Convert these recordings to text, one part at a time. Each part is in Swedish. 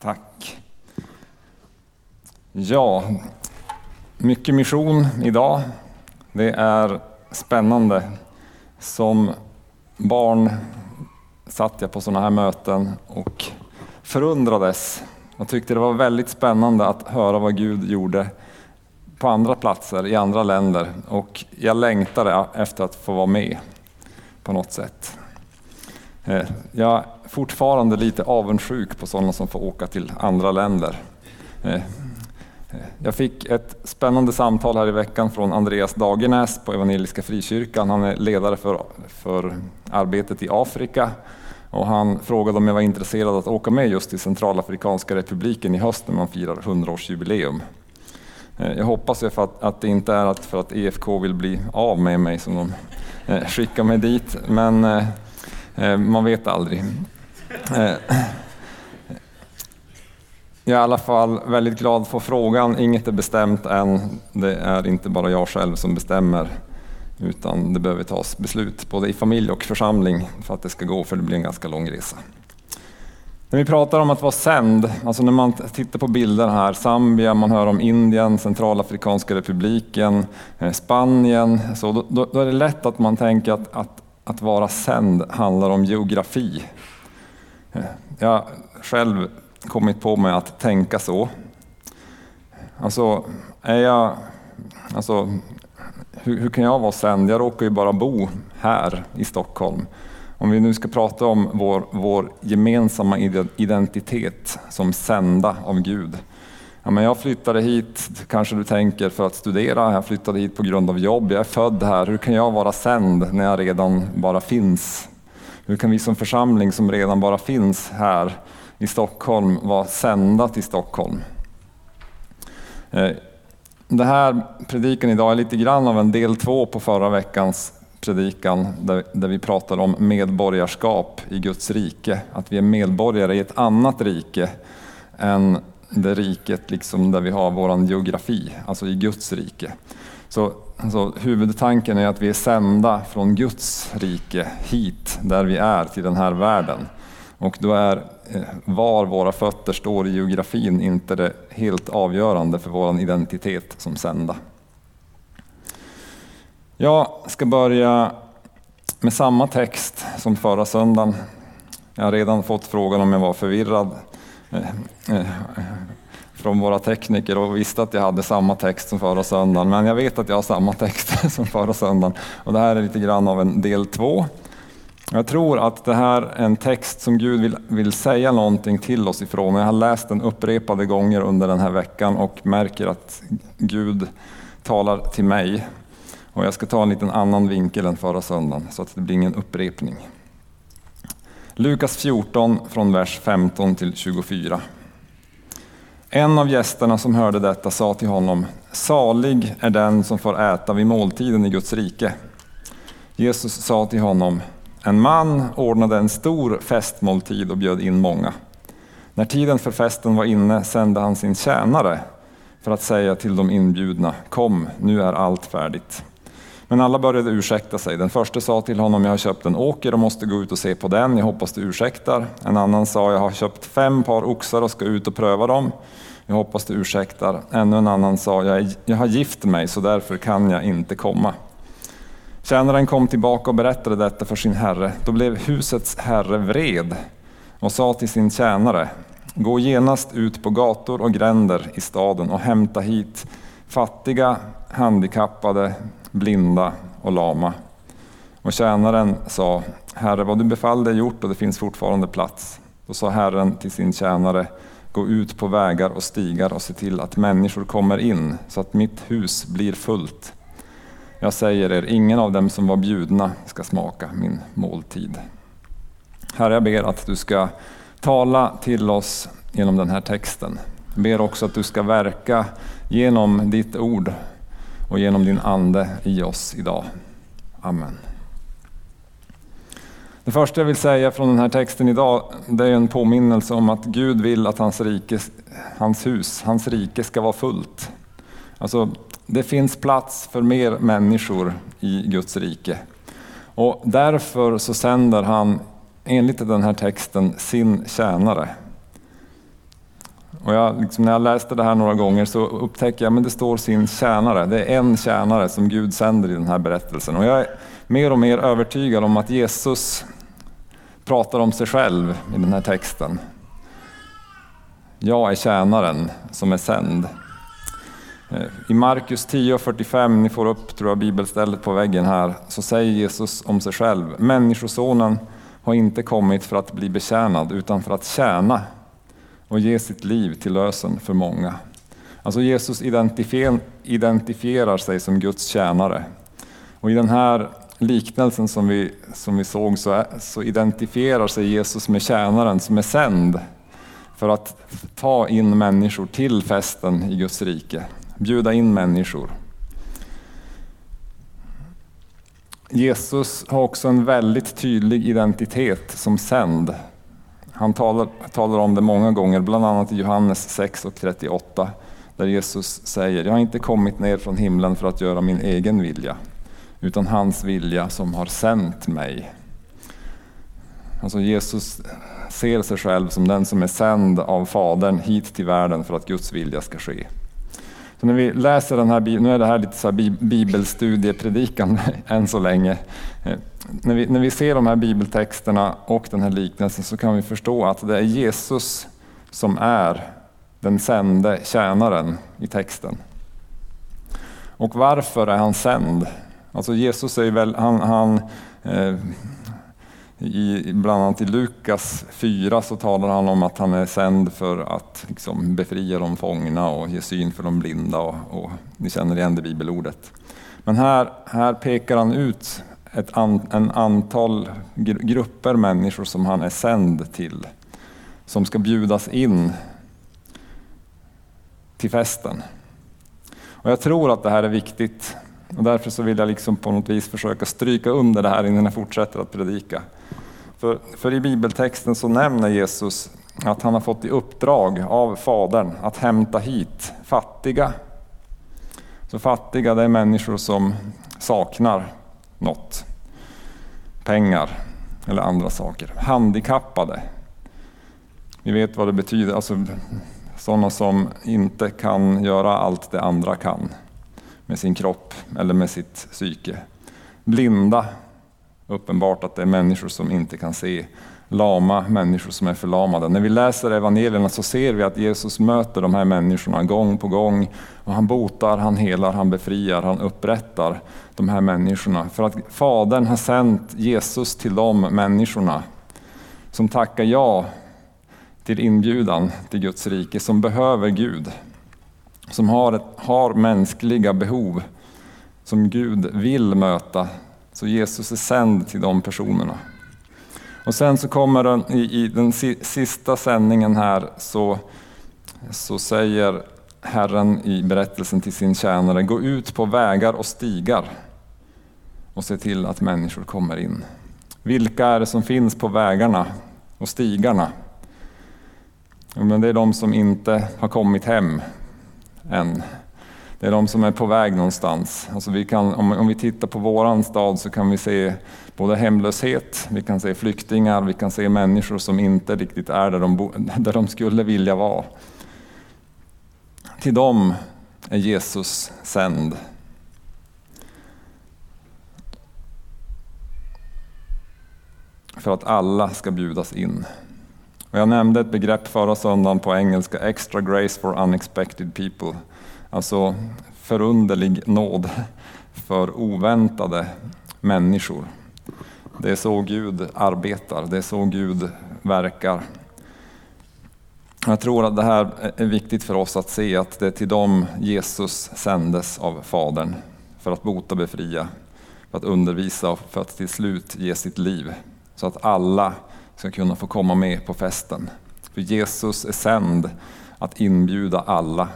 Tack. Ja, mycket mission idag. Det är spännande. Som barn satt jag på sådana här möten och förundrades. Jag tyckte det var väldigt spännande att höra vad Gud gjorde på andra platser, i andra länder. Och jag längtade efter att få vara med på något sätt. Eh, jag fortfarande lite avundsjuk på sådana som får åka till andra länder. Eh, eh, jag fick ett spännande samtal här i veckan från Andreas Dagenäs på Evangeliska Frikyrkan. Han är ledare för, för arbetet i Afrika och han frågade om jag var intresserad av att åka med just till Centralafrikanska republiken i höst när man firar 100-årsjubileum. Eh, jag hoppas för att, att det inte är för att EFK vill bli av med mig som de skickar mig dit, men man vet aldrig. Eh, jag är i alla fall väldigt glad för frågan. Inget är bestämt än. Det är inte bara jag själv som bestämmer utan det behöver tas beslut både i familj och församling för att det ska gå för det blir en ganska lång resa. När vi pratar om att vara sänd, alltså när man tittar på bilder här, Zambia, man hör om Indien, Centralafrikanska republiken, eh, Spanien, så då, då, är det lätt att man tänker att, att att vara sänd handlar om geografi. Jag har själv kommit på mig att tänka så. Alltså, är jag, alltså, hur, hur kan jag vara sänd? Jag råkar ju bara bo här i Stockholm. Om vi nu ska prata om vår, vår gemensamma identitet som sända av Gud. Ja, men jag flyttade hit, kanske du tänker, för att studera. Jag flyttade hit på grund av jobb. Jag är född här. Hur kan jag vara sänd när jag redan bara finns? Hur kan vi som församling som redan bara finns här i Stockholm vara sända till Stockholm? Eh, den det här predikan idag är lite grann av en del två på förra veckans predikan där, där vi pratade om medborgarskap i Guds rike. Att vi är medborgare i ett annat rike än det riket liksom där vi har vår geografi, alltså i Guds rike. Så alltså, huvudtanken är att vi är sända från Guds rike hit där vi är till den här världen. Och då är eh, var våra fötter står i geografin inte det helt avgörande för vår identitet som sända. Jag ska börja med samma text som förra söndagen. Jag har redan fått frågan om jag var förvirrad. Eh, eh, från våra tekniker och visste att jag hade samma text som förra söndagen. Men jag vet att jag har samma text som förra söndagen. Och det här är lite grann av en del två. Jag tror att det här är en text som Gud vill, vill säga någonting till oss ifrån. Jag har läst den upprepade gånger under den här veckan och märker att Gud talar till mig. Och jag ska ta en liten annan vinkel än förra söndagen så att det blir ingen upprepning. Lukas 14 från vers 15 till 24. En av gästerna som hörde detta sa till honom, salig är den som får äta vid måltiden i Guds rike. Jesus sa till honom, en man ordnade en stor festmåltid och bjöd in många. När tiden för festen var inne sände han sin tjänare för att säga till de inbjudna, kom, nu är allt färdigt. Men alla började ursäkta sig. Den första sa till honom, jag har köpt en åker och måste gå ut och se på den, jag hoppas du ursäktar. En annan sa, jag har köpt fem par oxar och ska ut och pröva dem, jag hoppas du ursäktar. Ännu en annan sa, jag, är, jag har gift mig så därför kan jag inte komma. Tjänaren kom tillbaka och berättade detta för sin herre. Då blev husets herre vred och sa till sin tjänare, gå genast ut på gator och gränder i staden och hämta hit fattiga, handikappade, blinda och lama. Och tjänaren sa, Herre, vad du befallde är gjort och det finns fortfarande plats. Då sa Herren till sin tjänare, gå ut på vägar och stigar och se till att människor kommer in så att mitt hus blir fullt. Jag säger er, ingen av dem som var bjudna ska smaka min måltid. Herre, jag ber att du ska tala till oss genom den här texten. Jag ber också att du ska verka genom ditt ord och genom din ande i oss idag. Amen. Det första jag vill säga från den här texten idag, det är en påminnelse om att Gud vill att hans, rike, hans hus, hans rike ska vara fullt. Alltså, det finns plats för mer människor i Guds rike. Och därför så sänder han, enligt den här texten, sin tjänare. Och jag, liksom, när jag läste det här några gånger så upptäcker jag att det står sin tjänare. Det är en tjänare som Gud sänder i den här berättelsen. Och jag är mer och mer övertygad om att Jesus pratar om sig själv i den här texten. Jag är tjänaren som är sänd. Eh, I Markus 10.45, ni får upp tror jag, bibelstället på väggen här, så säger Jesus om sig själv. Människosonen har inte kommit för att bli betjänad utan för att tjäna och ge sitt liv till lösen för många. Alltså Jesus identifierar sig som Guds tjänare. Och i den här liknelsen som vi, som vi såg så, är, så identifierar sig Jesus med tjänaren som är sänd för att ta in människor till festen i Guds rike, bjuda in människor. Jesus har också en väldigt tydlig identitet som sänd. Han talar, talar om det många gånger, bland annat i Johannes 6 och 38, där Jesus säger, jag har inte kommit ner från himlen för att göra min egen vilja, utan hans vilja som har sänt mig. Alltså Jesus ser sig själv som den som är sänd av Fadern hit till världen för att Guds vilja ska ske. Så när vi läser den här, nu är det här lite så här bibelstudiepredikan än så länge. Eh, när vi, när vi ser de här bibeltexterna och den här liknelsen så kan vi förstå att det är Jesus som är den sände tjänaren i texten. Och varför är han sänd? Alltså Jesus är väl, han, han eh, i, bland annat i Lukas 4 så talar han om att han är sänd för att liksom, befria de fångna och ge syn för de blinda. Och, och ni känner igen det bibelordet. Men här, här pekar han ut ett an, en antal grupper människor som han är sänd till. Som ska bjudas in till festen. Och jag tror att det här är viktigt och därför så vill jag liksom på något vis försöka stryka under det här innan jag fortsätter att predika. För, för i bibeltexten så nämner Jesus att han har fått i uppdrag av Fadern att hämta hit fattiga. Så fattiga det är människor som saknar något. Pengar eller andra saker. Handikappade. Vi vet vad det betyder. Alltså, sådana som inte kan göra allt det andra kan med sin kropp eller med sitt psyke. Blinda uppenbart att det är människor som inte kan se. Lama människor som är förlamade. När vi läser evangelierna så ser vi att Jesus möter de här människorna gång på gång. Och han botar, han helar, han befriar, han upprättar de här människorna. För att Fadern har sänt Jesus till de människorna som tackar ja till inbjudan till Guds rike, som behöver Gud. Som har, ett, har mänskliga behov som Gud vill möta så Jesus är sänd till de personerna. Och sen så kommer den, i, i den sista sändningen här så, så säger Herren i berättelsen till sin tjänare, gå ut på vägar och stigar och se till att människor kommer in. Vilka är det som finns på vägarna och stigarna? Men det är de som inte har kommit hem än. Det är de som är på väg någonstans. Alltså vi kan, om, om vi tittar på våran stad så kan vi se både hemlöshet, vi kan se flyktingar, vi kan se människor som inte riktigt är där de, bo, där de skulle vilja vara. Till dem är Jesus sänd. För att alla ska bjudas in. Och jag nämnde ett begrepp förra söndagen på engelska, extra grace for unexpected people. Alltså förunderlig nåd för oväntade människor. Det är så Gud arbetar, det är så Gud verkar. Jag tror att det här är viktigt för oss att se att det är till dem Jesus sändes av Fadern för att bota, befria, för att undervisa och för att till slut ge sitt liv så att alla ska kunna få komma med på festen. För Jesus är sänd att inbjuda alla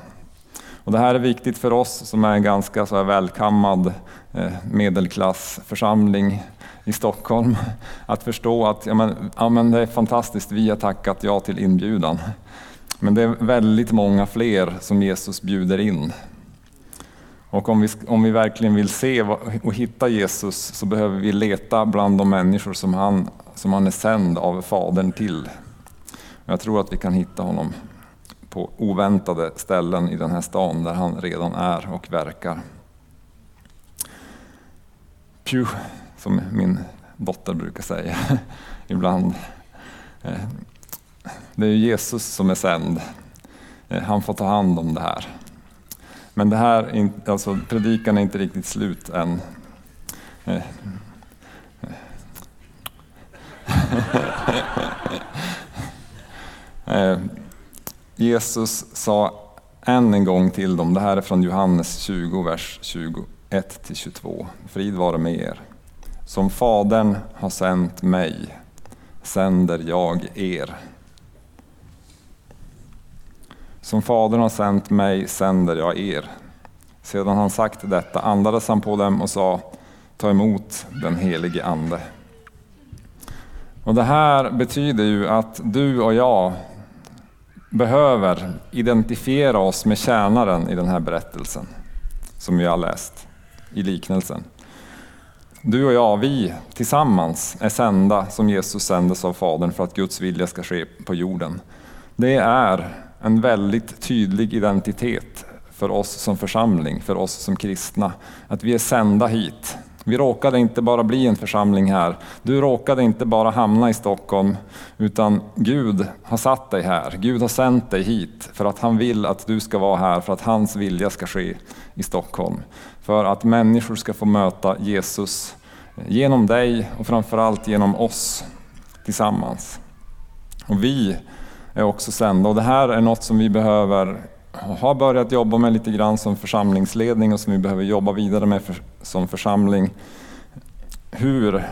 och det här är viktigt för oss som är en ganska så här välkammad eh, medelklassförsamling i Stockholm. Att förstå att ja men, ja men det är fantastiskt, vi har tackat ja till inbjudan. Men det är väldigt många fler som Jesus bjuder in. Och om vi, om vi verkligen vill se och hitta Jesus så behöver vi leta bland de människor som han, som han är sänd av Fadern till. Jag tror att vi kan hitta honom på oväntade ställen i den här stan där han redan är och verkar. Pju, som min dotter brukar säga ibland. Eh, det är Jesus som är sänd. Eh, han får ta hand om det här. Men det här, alltså predikan är inte riktigt slut än. Eh, Jesus sa än en gång till dem, det här är från Johannes 20, vers 21-22. Frid vare med er. Som Fadern har sänt mig sänder jag er. Som Fadern har sänt mig sänder jag er. Sedan han sagt detta andades han på dem och sa Ta emot den helige Ande. Och Det här betyder ju att du och jag behöver identifiera oss med tjänaren i den här berättelsen som vi har läst i liknelsen. Du och jag, vi tillsammans är sända som Jesus sändes av Fadern för att Guds vilja ska ske på jorden. Det är en väldigt tydlig identitet för oss som församling, för oss som kristna, att vi är sända hit. Vi råkade inte bara bli en församling här. Du råkade inte bara hamna i Stockholm, utan Gud har satt dig här. Gud har sänt dig hit för att han vill att du ska vara här, för att hans vilja ska ske i Stockholm. För att människor ska få möta Jesus genom dig och framförallt genom oss tillsammans. Och vi är också sända och det här är något som vi behöver har börjat jobba med lite grann som församlingsledning och som vi behöver jobba vidare med för, som församling. Hur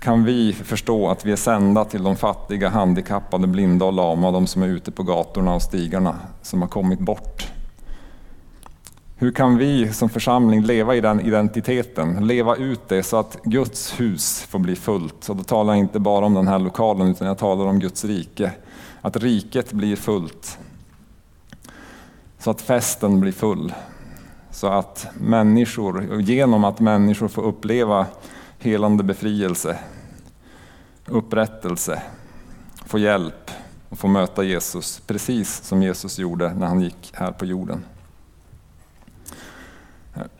kan vi förstå att vi är sända till de fattiga, handikappade, blinda och lama, de som är ute på gatorna och stigarna, som har kommit bort? Hur kan vi som församling leva i den identiteten, leva ut det så att Guds hus får bli fullt? Så då talar jag inte bara om den här lokalen utan jag talar om Guds rike. Att riket blir fullt. Så att festen blir full. Så att människor, genom att människor får uppleva helande befrielse, upprättelse, få hjälp och få möta Jesus, precis som Jesus gjorde när han gick här på jorden.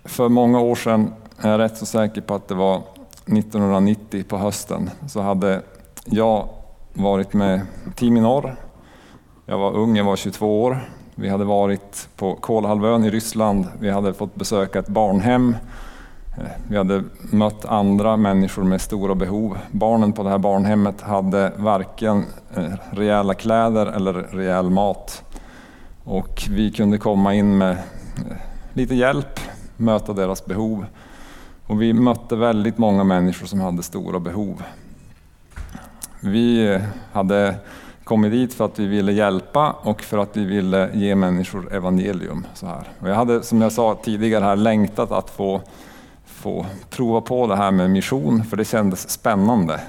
För många år sedan, är jag rätt så säker på att det var 1990 på hösten, så hade jag varit med Team i norr. Jag var ung, jag var 22 år. Vi hade varit på Kolahalvön i Ryssland. Vi hade fått besöka ett barnhem. Eh, vi hade mött andra människor med stora behov. Barnen på det här barnhemmet hade varken eh, rejäla kläder eller rejäl mat. Och vi kunde komma in med eh, lite hjälp, möta deras behov. Och vi mötte väldigt många människor som hade stora behov. Vi hade kommit dit för att vi ville hjälpa och för att vi ville ge människor evangelium. Så här. Och jag hade, som jag sa tidigare, här, längtat att få, få prova på det här med mission, för det kändes spännande.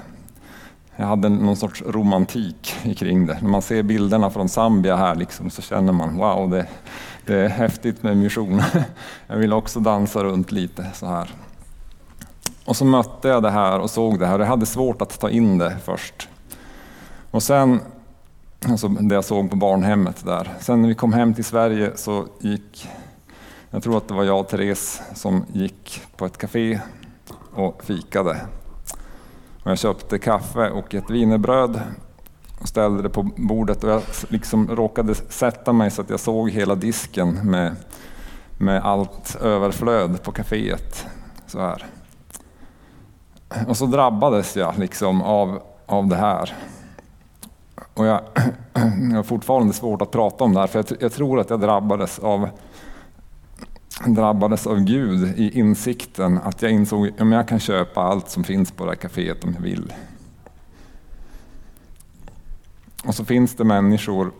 Jag hade någon sorts romantik kring det. När man ser bilderna från Zambia här liksom, så känner man wow, det, det är häftigt med mission. Jag vill också dansa runt lite så här. Och så mötte jag det här och såg det här. Jag hade svårt att ta in det först. Och sen, alltså det jag såg på barnhemmet där. Sen när vi kom hem till Sverige så gick, jag tror att det var jag och Therese som gick på ett café och fikade. Och jag köpte kaffe och ett wienerbröd och ställde det på bordet och jag liksom råkade sätta mig så att jag såg hela disken med, med allt överflöd på kaféet. Så här. Och så drabbades jag liksom av, av det här. Och jag, jag har fortfarande svårt att prata om det här för jag, jag tror att jag drabbades av drabbades av Gud i insikten att jag insåg att jag kan köpa allt som finns på det här kaféet om jag vill. Och så finns det människor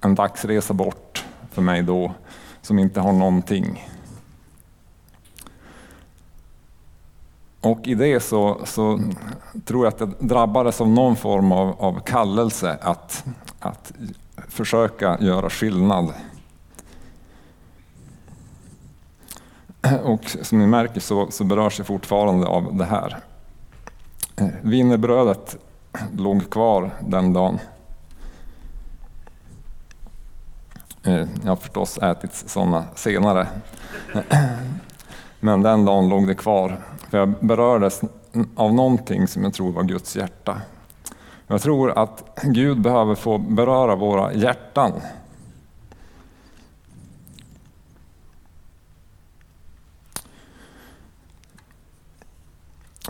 en dagsresa bort för mig då som inte har någonting. Och i det så, så tror jag att jag drabbades av någon form av, av kallelse att, att försöka göra skillnad. Och som ni märker så, så berörs jag fortfarande av det här. Wienerbrödet låg kvar den dagen. Eh, jag har förstås ätit sådana senare. Men den dagen låg det kvar. För jag berördes av någonting som jag tror var Guds hjärta. Jag tror att Gud behöver få beröra våra hjärtan.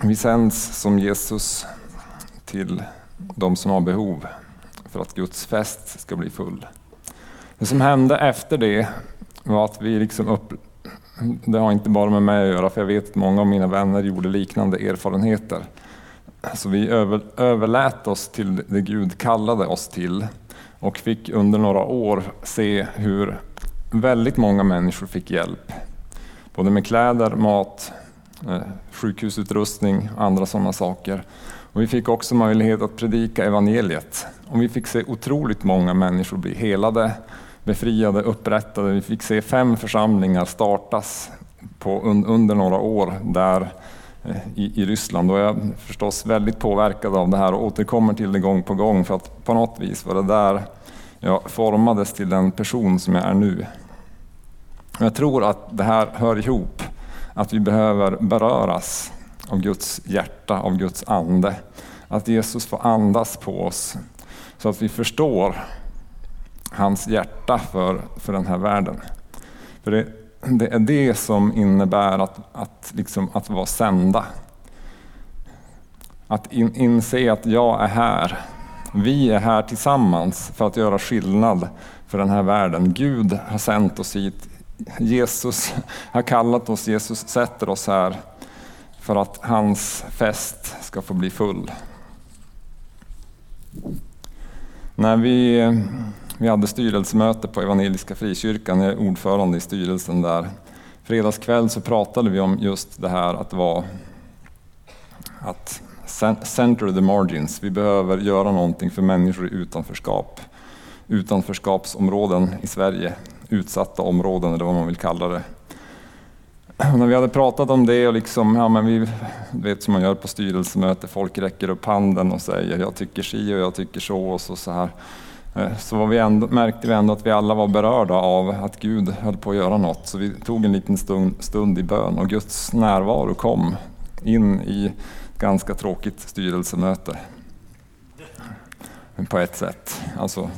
Vi sänds som Jesus till de som har behov för att Guds fest ska bli full. Det som hände efter det var att vi liksom upp, det har inte bara med mig att göra, för jag vet att många av mina vänner gjorde liknande erfarenheter. Så vi över, överlät oss till det Gud kallade oss till och fick under några år se hur väldigt många människor fick hjälp. Både med kläder, mat, eh, sjukhusutrustning och andra sådana saker. Och vi fick också möjlighet att predika evangeliet. Och vi fick se otroligt många människor bli helade, befriade, upprättade. Vi fick se fem församlingar startas på, under några år där eh, i, i Ryssland. Och jag är förstås väldigt påverkad av det här och återkommer till det gång på gång för att på något vis var det där jag formades till den person som jag är nu. Jag tror att det här hör ihop, att vi behöver beröras av Guds hjärta, av Guds ande. Att Jesus får andas på oss så att vi förstår hans hjärta för, för den här världen. För det, det är det som innebär att, att, liksom, att vara sända. Att in, inse att jag är här. Vi är här tillsammans för att göra skillnad för den här världen. Gud har sänt oss hit. Jesus har kallat oss, Jesus sätter oss här för att hans fest ska få bli full. När vi, vi hade styrelsemöte på Evangeliska Frikyrkan, jag är ordförande i styrelsen där. Fredagskväll så pratade vi om just det här att vara att center the margins. Vi behöver göra någonting för människor i utanförskap. Utanförskapsområden i Sverige, utsatta områden eller vad man vill kalla det. när vi hade pratat om det och liksom, ja men vi vet som man gör på styrelsemöte, folk räcker upp handen och säger jag tycker si och jag tycker så och så, så här. Eh, så var vi ändå, märkte vi ändå att vi alla var berörda av att Gud höll på att göra något. Så vi tog en liten stund, stund i bön och Guds närvaro kom in i ett ganska tråkigt styrelsemöte. På ett sätt. Alltså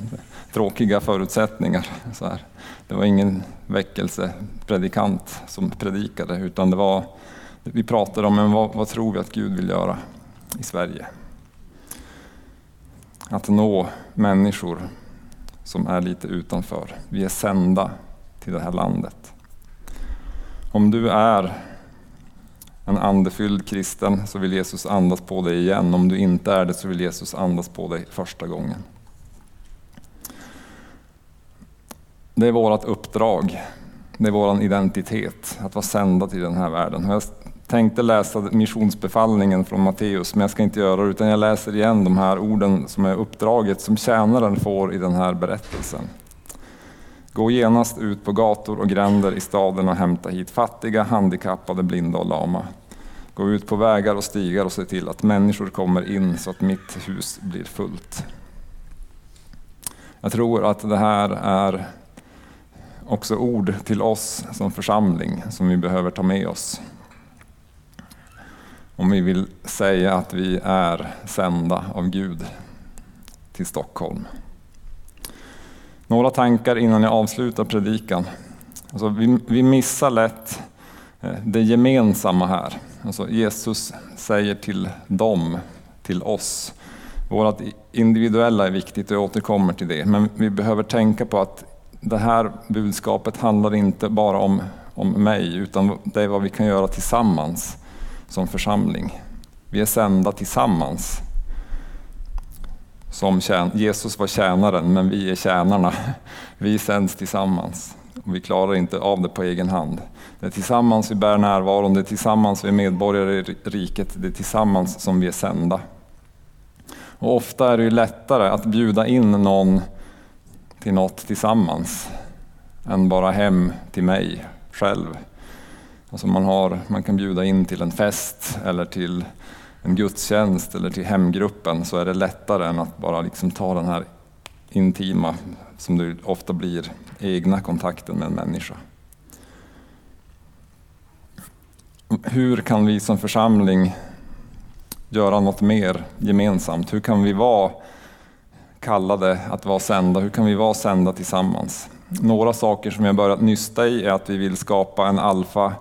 tråkiga förutsättningar. Så här. Det var ingen väckelsepredikant som predikade utan det var, vi pratade om men vad, vad tror vi att Gud vill göra i Sverige? Att nå människor som är lite utanför. Vi är sända till det här landet. Om du är en andefylld kristen så vill Jesus andas på dig igen. Om du inte är det så vill Jesus andas på dig första gången. Det är vårt uppdrag. Det är vår identitet, att vara sända till den här världen. Jag tänkte läsa missionsbefallningen från Matteus, men jag ska inte göra det, utan jag läser igen de här orden som är uppdraget som tjänaren får i den här berättelsen. Gå genast ut på gator och gränder i staden och hämta hit fattiga, handikappade, blinda och lama. Gå ut på vägar och stigar och se till att människor kommer in så att mitt hus blir fullt. Jag tror att det här är också ord till oss som församling som vi behöver ta med oss. Om vi vill säga att vi är sända av Gud till Stockholm. Några tankar innan jag avslutar predikan. Alltså vi, vi missar lätt eh, det gemensamma här. Alltså Jesus säger till dem, till oss. Vårt individuella är viktigt och jag återkommer till det. Men vi behöver tänka på att det här budskapet handlar inte bara om, om mig, utan det är vad vi kan göra tillsammans som församling. Vi är sända tillsammans. Som Jesus var tjänaren, men vi är tjänarna. Vi sänds tillsammans. Vi klarar inte av det på egen hand. Det är tillsammans vi bär närvaron, det är tillsammans vi är medborgare i riket, det är tillsammans som vi är sända. Och ofta är det ju lättare att bjuda in någon till något tillsammans än bara hem till mig själv. Alltså man, har, man kan bjuda in till en fest eller till en gudstjänst eller till hemgruppen så är det lättare än att bara liksom ta den här intima som det ofta blir egna kontakten med en människa. Hur kan vi som församling göra något mer gemensamt? Hur kan vi vara kallade att vara sända? Hur kan vi vara sända tillsammans? Några saker som jag börjat nysta i är att vi vill skapa en alfa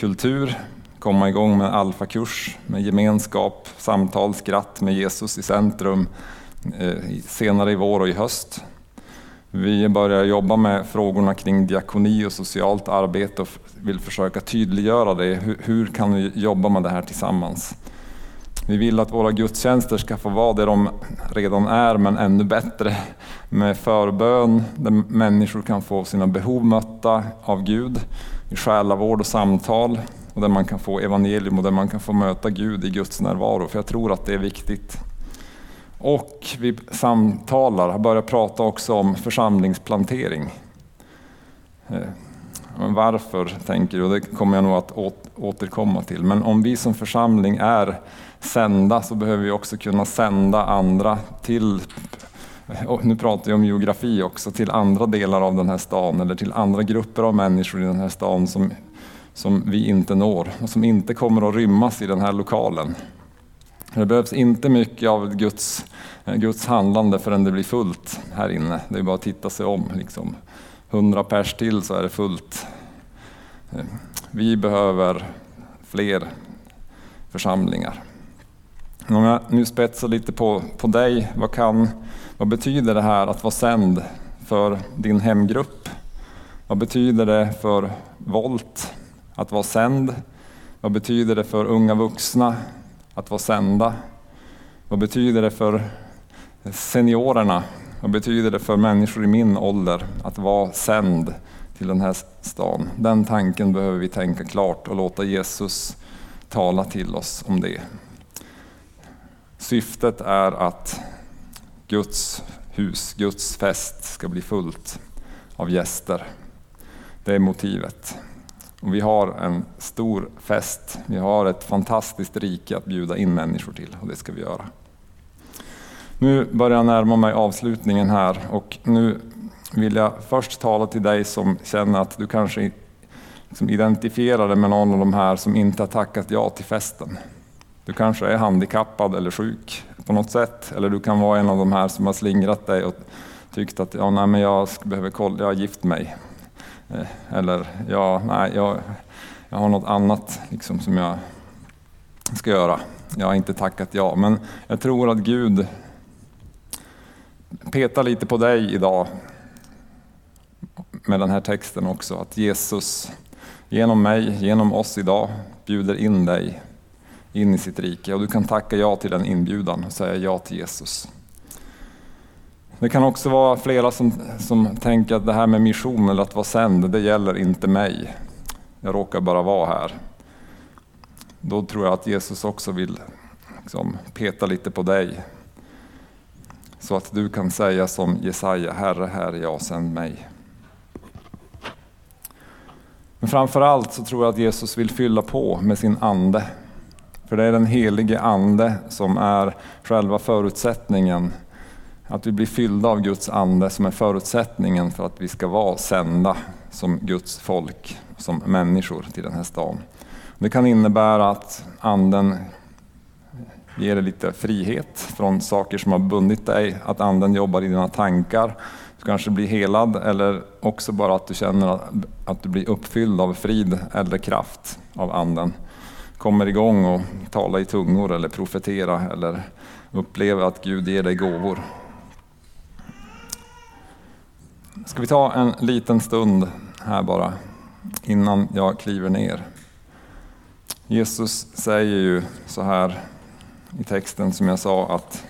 kultur, komma igång med alfakurs med gemenskap, samtal, skratt med Jesus i centrum eh, senare i vår och i höst. Vi börjar jobba med frågorna kring diakoni och socialt arbete och vill försöka tydliggöra det. Hur, kan vi jobba med det här tillsammans? Vi vill att våra gudstjänster ska få vara det de redan är, men ännu bättre. Med förbön, där människor kan få sina behov mötta av Gud. I själavård och samtal, och där man kan få evangelium och där man kan få möta Gud i Guds närvaro. För jag tror att det är viktigt. Och vi samtalar, har börjat prata också om församlingsplantering. Eh, Men varför, tänker du, det kommer jag nog att återkomma till. Men om vi som församling är sända så behöver vi också kunna sända andra till, nu pratar jag om geografi också, till andra delar av den här stan eller till andra grupper av människor i den här stan som, som vi inte når och som inte kommer att rymmas i den här lokalen. Det behövs inte mycket av Guds, eh, Guds handlande förrän det blir fullt här inne. Det är bara att titta sig om. Liksom. 100 pers till så är det fullt. Eh, vi behöver fler församlingar. Om jag nu spetsar lite på, på dig, vad, kan, vad betyder det här att vara sänd för din hemgrupp? Vad betyder det för Volt att vara sänd? Vad betyder det för unga vuxna att vara sända? Vad betyder det för seniorerna? Vad betyder det för människor i min ålder att vara sänd till den här stan? Den tanken behöver vi tänka klart och låta Jesus tala till oss om det. Syftet är att Guds hus, Guds fest ska bli fullt av gäster. Det är motivet. Och vi har en stor fest, vi har ett fantastiskt rike att bjuda in människor till och det ska vi göra. Nu börjar jag närma mig avslutningen här och nu vill jag först tala till dig som känner att du kanske liksom identifierar dig med någon av de här som inte har tackat ja till festen. Du kanske är handikappad eller sjuk på något sätt. Eller du kan vara en av de här som har slingrat dig och tyckt att ja, nej, men jag behöver kolla, jag har gift mig. Eh, eller ja, nej, jag, jag har något annat liksom, som jag ska göra. Jag har inte tackat ja. Men jag tror att Gud petar lite på dig idag med den här texten också. Att Jesus genom mig, genom oss idag bjuder in dig in i sitt rike. Och du kan tacka ja till den inbjudan och säga ja till Jesus. Det kan också vara flera som, som tänker att det här med mission eller att vara sänd, det gäller inte mig. Jag råkar bara vara här. Då tror jag att Jesus också vill liksom, peta lite på dig. Så att du kan säga som Jesaja, Herre, här är jag, sänd mig. Men framför allt så tror jag att Jesus vill fylla på med sin ande för det är den helige Ande som är själva förutsättningen. Att vi blir fyllda av Guds ande som är förutsättningen för att vi ska vara sända som Guds folk, som människor till den här stan. Det kan innebära att anden ger dig lite frihet från saker som har bundit dig, att anden jobbar i dina tankar. Du kanske blir helad eller också bara att du känner att du blir uppfylld av frid eller kraft av anden kommer igång och talar i tungor eller profetera eller upplever att Gud ger dig gåvor. Ska vi ta en liten stund här bara innan jag kliver ner. Jesus säger ju så här i texten som jag sa att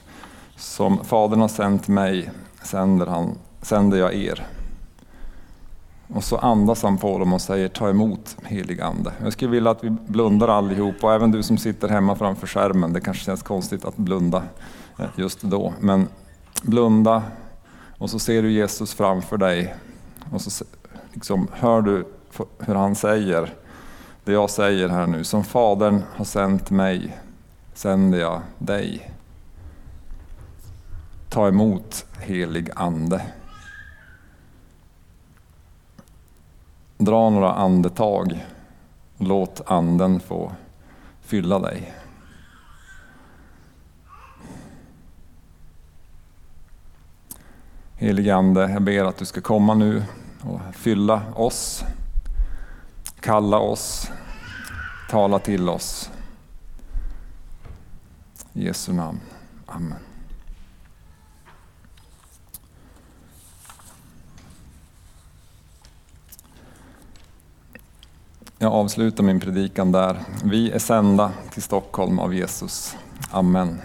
som Fadern har sänt mig sänder, han, sänder jag er. Och så andas han på dem och säger ta emot helig ande. Jag skulle vilja att vi blundar allihop och även du som sitter hemma framför skärmen. Det kanske känns konstigt att blunda eh, just då. Men blunda och så ser du Jesus framför dig. Och så liksom hör du hur han säger det jag säger här nu. Som Fadern har sänt mig sänder jag dig. Ta emot helig ande. Dra några andetag. Låt anden få fylla dig. Helige Ande, jag ber att du ska komma nu och fylla oss, kalla oss, tala till oss. I Jesu namn. Amen. Jag avslutar min predikan där. Vi är sända till Stockholm av Jesus. Amen.